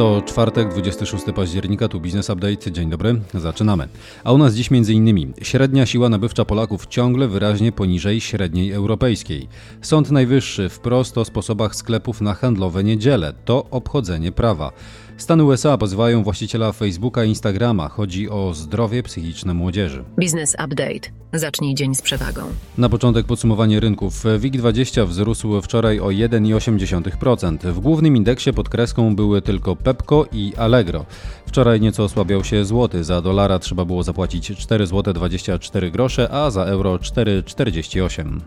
To czwartek, 26 października, tu Business Update. Dzień dobry, zaczynamy. A u nas dziś m.in. średnia siła nabywcza Polaków ciągle wyraźnie poniżej średniej europejskiej. Sąd Najwyższy wprost o sposobach sklepów na handlowe niedziele. To obchodzenie prawa. Stany USA pozywają właściciela Facebooka i Instagrama. Chodzi o zdrowie psychiczne młodzieży. Business Update. Zacznij dzień z przewagą. Na początek podsumowanie rynków. WIG20 wzrósł wczoraj o 1,8%. W głównym indeksie pod kreską były tylko Pepco i Allegro. Wczoraj nieco osłabiał się złoty. Za dolara trzeba było zapłacić 4 zł 24 grosze, a za euro 4,48.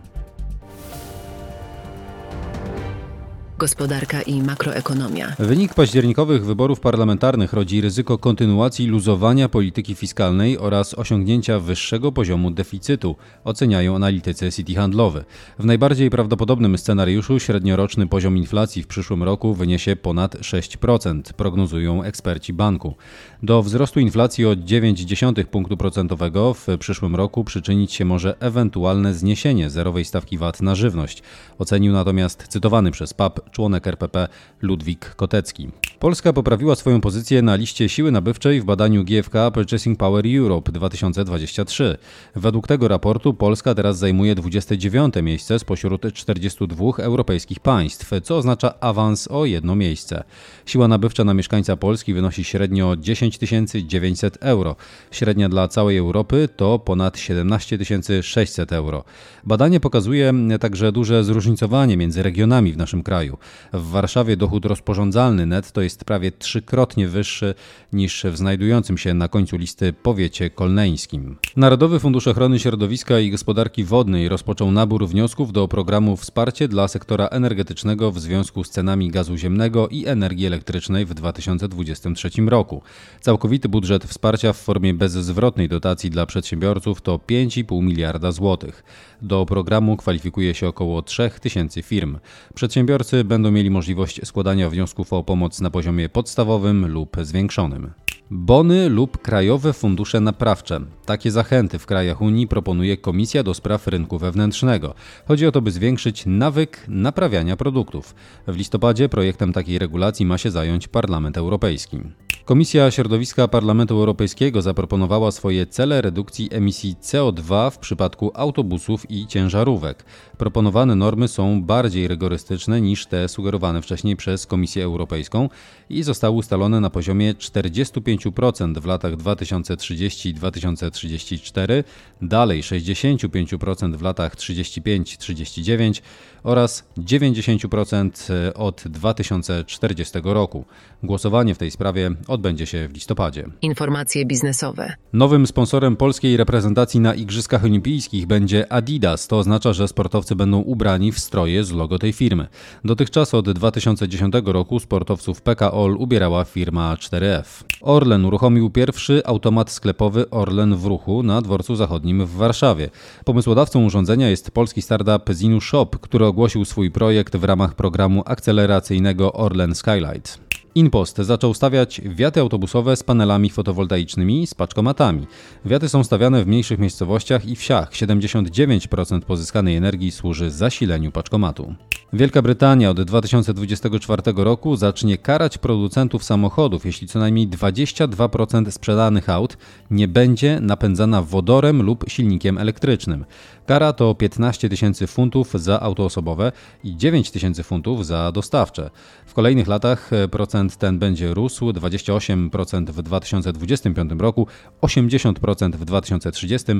Gospodarka i makroekonomia. Wynik październikowych wyborów parlamentarnych rodzi ryzyko kontynuacji luzowania polityki fiskalnej oraz osiągnięcia wyższego poziomu deficytu, oceniają analitycy City Handlowy. W najbardziej prawdopodobnym scenariuszu średnioroczny poziom inflacji w przyszłym roku wyniesie ponad 6%, prognozują eksperci banku. Do wzrostu inflacji o 0,9 punktu procentowego w przyszłym roku przyczynić się może ewentualne zniesienie zerowej stawki VAT na żywność, ocenił natomiast cytowany przez PAP członek RPP Ludwik Kotecki. Polska poprawiła swoją pozycję na liście siły nabywczej w badaniu GfK Purchasing Power Europe 2023. Według tego raportu Polska teraz zajmuje 29 miejsce spośród 42 europejskich państw, co oznacza awans o jedno miejsce. Siła nabywcza na mieszkańca Polski wynosi średnio 10 900 euro. Średnia dla całej Europy to ponad 17 600 euro. Badanie pokazuje także duże zróżnicowanie między regionami w naszym kraju. W Warszawie dochód rozporządzalny netto jest prawie trzykrotnie wyższy niż w znajdującym się na końcu listy powiecie kolneńskim. Narodowy Fundusz Ochrony Środowiska i Gospodarki Wodnej rozpoczął nabór wniosków do programu Wsparcie dla sektora energetycznego w związku z cenami gazu ziemnego i energii elektrycznej w 2023 roku. Całkowity budżet wsparcia w formie bezzwrotnej dotacji dla przedsiębiorców to 5,5 miliarda złotych. Do programu kwalifikuje się około 3000 firm. Przedsiębiorcy będą mieli możliwość składania wniosków o pomoc na poziomie podstawowym lub zwiększonym. Bony lub krajowe fundusze naprawcze. Takie zachęty w krajach Unii proponuje Komisja do Spraw Rynku Wewnętrznego. Chodzi o to, by zwiększyć nawyk naprawiania produktów. W listopadzie projektem takiej regulacji ma się zająć Parlament Europejski. Komisja Środowiska Parlamentu Europejskiego zaproponowała swoje cele redukcji emisji CO2 w przypadku autobusów i ciężarówek. Proponowane normy są bardziej rygorystyczne niż te sugerowane wcześniej przez Komisję Europejską i zostały ustalone na poziomie 45% w latach 2030-2034, dalej 65% w latach 35-39 oraz 90% od 2040 roku. Głosowanie w tej sprawie odbędzie się w listopadzie. Informacje biznesowe. Nowym sponsorem polskiej reprezentacji na Igrzyskach Olimpijskich będzie Adidas. To oznacza, że sportowcy będą ubrani w stroje z logo tej firmy. Dotychczas od 2010 roku sportowców PKOL ubierała firma 4F. Orlen uruchomił pierwszy automat sklepowy Orlen w ruchu na dworcu zachodnim w Warszawie. Pomysłodawcą urządzenia jest polski startup Zinu Shop, który ogłosił swój projekt w ramach programu akceleracyjnego Orlen Skylight. InPost zaczął stawiać wiaty autobusowe z panelami fotowoltaicznymi z paczkomatami. Wiaty są stawiane w mniejszych miejscowościach i wsiach. 79% pozyskanej energii służy zasileniu paczkomatu. Wielka Brytania od 2024 roku zacznie karać producentów samochodów, jeśli co najmniej 22% sprzedanych aut nie będzie napędzana wodorem lub silnikiem elektrycznym. Kara to 15 tysięcy funtów za auto osobowe i 9 tysięcy funtów za dostawcze. W kolejnych latach procent ten będzie rósł 28% w 2025 roku, 80% w 2030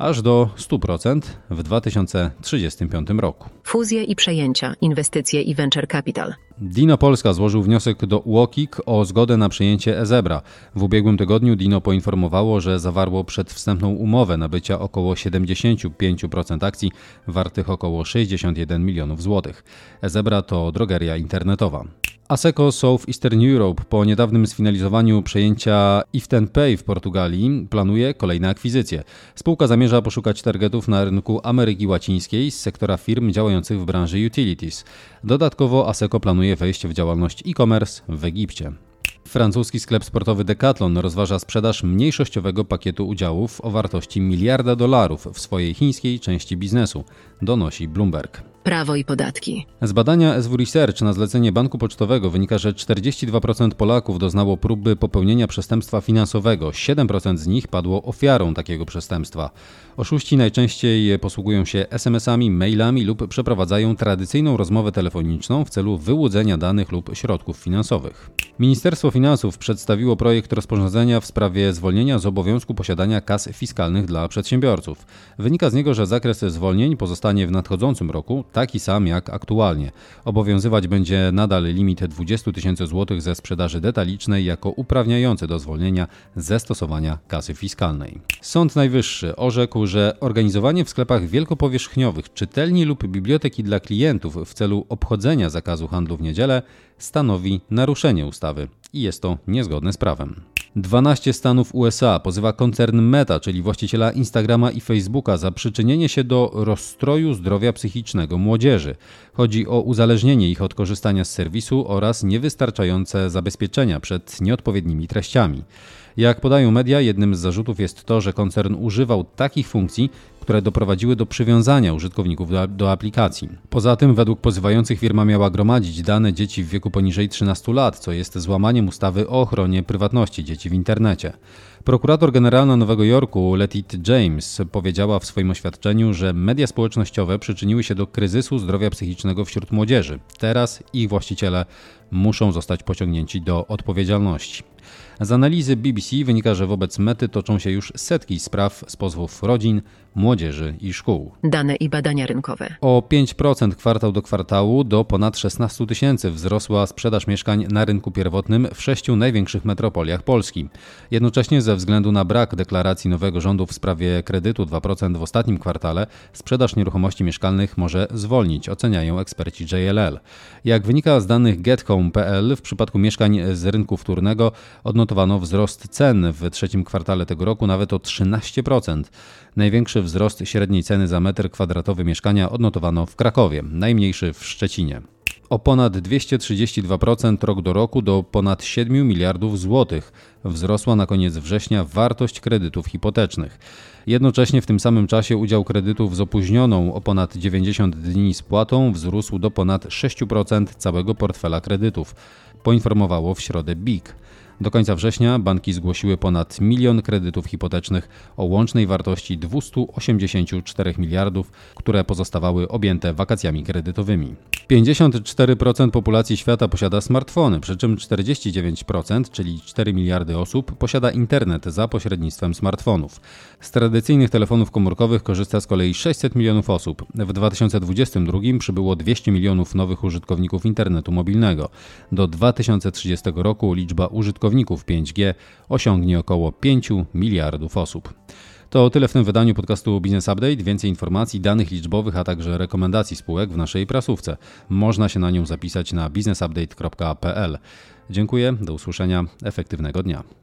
aż do 100% w 2035 roku. Fuzje i przejęcia, inwestycje i venture capital. Dino Polska złożył wniosek do UOKiK o zgodę na przejęcie Ezebra. W ubiegłym tygodniu Dino poinformowało, że zawarło przedwstępną umowę nabycia około 75% akcji wartych około 61 milionów złotych. Ezebra to drogeria internetowa. Aseco South Eastern Europe po niedawnym sfinalizowaniu przejęcia Iften Pay w Portugalii planuje kolejne akwizycje. Spółka zamierza poszukać targetów na rynku Ameryki Łacińskiej z sektora firm działających w branży utilities. Dodatkowo Aseco planuje wejście w działalność e-commerce w Egipcie. Francuski sklep sportowy Decathlon rozważa sprzedaż mniejszościowego pakietu udziałów o wartości miliarda dolarów w swojej chińskiej części biznesu, donosi Bloomberg. Prawo i podatki, Z badania SW Research na zlecenie Banku Pocztowego wynika, że 42% Polaków doznało próby popełnienia przestępstwa finansowego. 7% z nich padło ofiarą takiego przestępstwa. Oszuści najczęściej posługują się SMS-ami, mailami lub przeprowadzają tradycyjną rozmowę telefoniczną w celu wyłudzenia danych lub środków finansowych. Ministerstwo Finansów przedstawiło projekt rozporządzenia w sprawie zwolnienia z obowiązku posiadania kas fiskalnych dla przedsiębiorców. Wynika z niego, że zakres zwolnień pozostanie w nadchodzącym roku taki sam jak aktualnie. Obowiązywać będzie nadal limit 20 tysięcy złotych ze sprzedaży detalicznej jako uprawniający do zwolnienia ze stosowania kasy fiskalnej. Sąd Najwyższy orzekł, że organizowanie w sklepach wielkopowierzchniowych czytelni lub biblioteki dla klientów w celu obchodzenia zakazu handlu w niedzielę stanowi naruszenie ustawy i jest to niezgodne z prawem. 12 stanów USA pozywa koncern Meta, czyli właściciela Instagrama i Facebooka, za przyczynienie się do rozstroju zdrowia psychicznego młodzieży. Chodzi o uzależnienie ich od korzystania z serwisu oraz niewystarczające zabezpieczenia przed nieodpowiednimi treściami. Jak podają media, jednym z zarzutów jest to, że koncern używał takich funkcji, które doprowadziły do przywiązania użytkowników do, do, aplikacji. Poza tym, według pozywających firma miała gromadzić dane dzieci w wieku poniżej 13 lat, co jest złamaniem ustawy o ochronie prywatności dzieci w internecie. Prokurator generalna Nowego Jorku Letit James powiedziała w swoim oświadczeniu, że media społecznościowe przyczyniły się do kryzysu zdrowia psychicznego wśród młodzieży. Teraz ich właściciele muszą zostać pociągnięci do odpowiedzialności. Z analizy BBC wynika, że wobec mety toczą się już setki spraw z pozwów rodzin, młodzieży i szkół. dane i badania rynkowe, O 5% kwartał do kwartału do ponad 16 tysięcy wzrosła sprzedaż mieszkań na rynku pierwotnym w sześciu największych metropoliach Polski. Jednocześnie ze względu na brak deklaracji nowego rządu w sprawie kredytu 2% w ostatnim kwartale, sprzedaż nieruchomości mieszkalnych może zwolnić, oceniają eksperci JLL. Jak wynika z danych gethome.pl, w przypadku mieszkań z rynku wtórnego odnotowano wzrost cen w trzecim kwartale tego roku nawet o 13%. Największy wzrost średniej ceny za metr kwadratowy mieszkania odnotowano w Krakowie, najmniejszy w Szczecinie. O ponad 232% rok do roku do ponad 7 miliardów złotych wzrosła na koniec września wartość kredytów hipotecznych. Jednocześnie w tym samym czasie udział kredytów z opóźnioną o ponad 90 dni spłatą wzrósł do ponad 6% całego portfela kredytów, poinformowało w środę BIG. Do końca września banki zgłosiły ponad milion kredytów hipotecznych o łącznej wartości 284 miliardów, które pozostawały objęte wakacjami kredytowymi. 54% populacji świata posiada smartfony, przy czym 49%, czyli 4 miliardy osób, posiada internet za pośrednictwem smartfonów. Z tradycyjnych telefonów komórkowych korzysta z kolei 600 milionów osób. W 2022 przybyło 200 milionów nowych użytkowników internetu mobilnego. Do 2030 roku liczba użytkowników 5G osiągnie około 5 miliardów osób. To tyle w tym wydaniu podcastu Business Update. Więcej informacji, danych liczbowych, a także rekomendacji spółek w naszej prasówce. Można się na nią zapisać na businessupdate.pl. Dziękuję, do usłyszenia, efektywnego dnia.